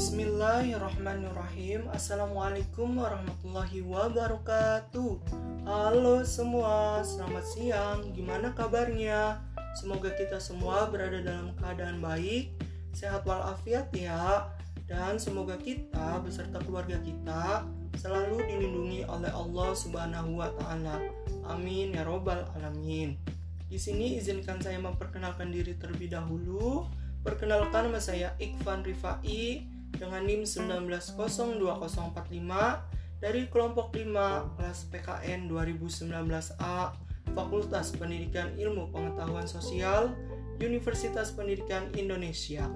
Bismillahirrahmanirrahim. Assalamualaikum warahmatullahi wabarakatuh. Halo semua, selamat siang. Gimana kabarnya? Semoga kita semua berada dalam keadaan baik Sehat walafiat ya. Dan semoga kita beserta keluarga kita Selalu dilindungi oleh Allah subhanahu wa ta'ala. Amin ya robbal alamin. Di sini izinkan saya memperkenalkan diri terlebih dahulu. Perkenalkan nama saya Ikvan Rifai dengan NIM 190245 dari kelompok 5 kelas PKN 2019A Fakultas Pendidikan Ilmu Pengetahuan Sosial Universitas Pendidikan Indonesia.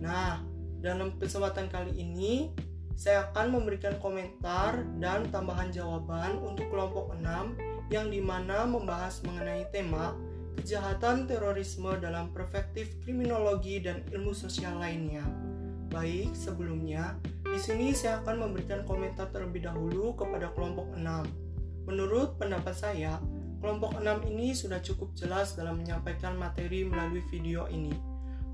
Nah, dalam kesempatan kali ini saya akan memberikan komentar dan tambahan jawaban untuk kelompok 6 yang di mana membahas mengenai tema kejahatan terorisme dalam perspektif kriminologi dan ilmu sosial lainnya. Baik, sebelumnya, di sini saya akan memberikan komentar terlebih dahulu kepada kelompok 6. Menurut pendapat saya, kelompok 6 ini sudah cukup jelas dalam menyampaikan materi melalui video ini.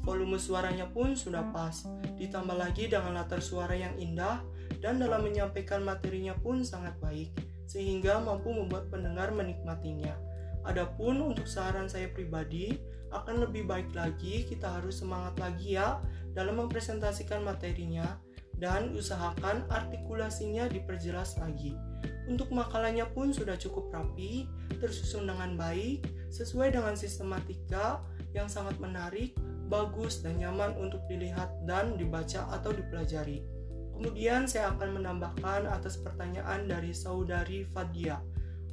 Volume suaranya pun sudah pas, ditambah lagi dengan latar suara yang indah dan dalam menyampaikan materinya pun sangat baik, sehingga mampu membuat pendengar menikmatinya. Adapun untuk saran saya pribadi, akan lebih baik lagi kita harus semangat lagi ya dalam mempresentasikan materinya dan usahakan artikulasinya diperjelas lagi. Untuk makalahnya pun sudah cukup rapi, tersusun dengan baik, sesuai dengan sistematika yang sangat menarik, bagus dan nyaman untuk dilihat dan dibaca atau dipelajari. Kemudian saya akan menambahkan atas pertanyaan dari saudari Fadia.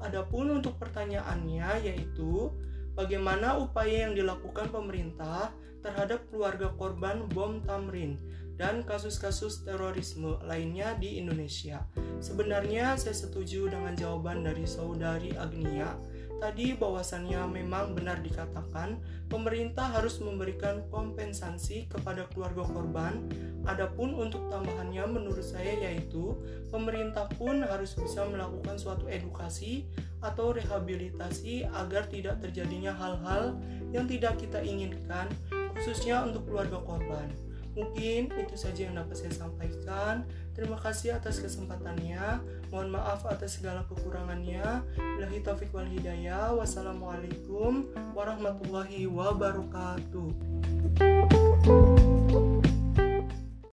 Adapun untuk pertanyaannya yaitu bagaimana upaya yang dilakukan pemerintah terhadap keluarga korban bom Tamrin dan kasus-kasus terorisme lainnya di Indonesia. Sebenarnya saya setuju dengan jawaban dari saudari Agnia tadi bahwasannya memang benar dikatakan pemerintah harus memberikan kompensasi kepada keluarga korban. Adapun untuk tambahannya menurut saya yaitu pemerintah pun harus bisa melakukan suatu edukasi atau rehabilitasi agar tidak terjadinya hal-hal yang tidak kita inginkan khususnya untuk keluarga korban. Mungkin itu saja yang dapat saya sampaikan. Terima kasih atas kesempatannya. Mohon maaf atas segala kekurangannya. Billahi taufik wal hidayah. Wassalamualaikum warahmatullahi wabarakatuh.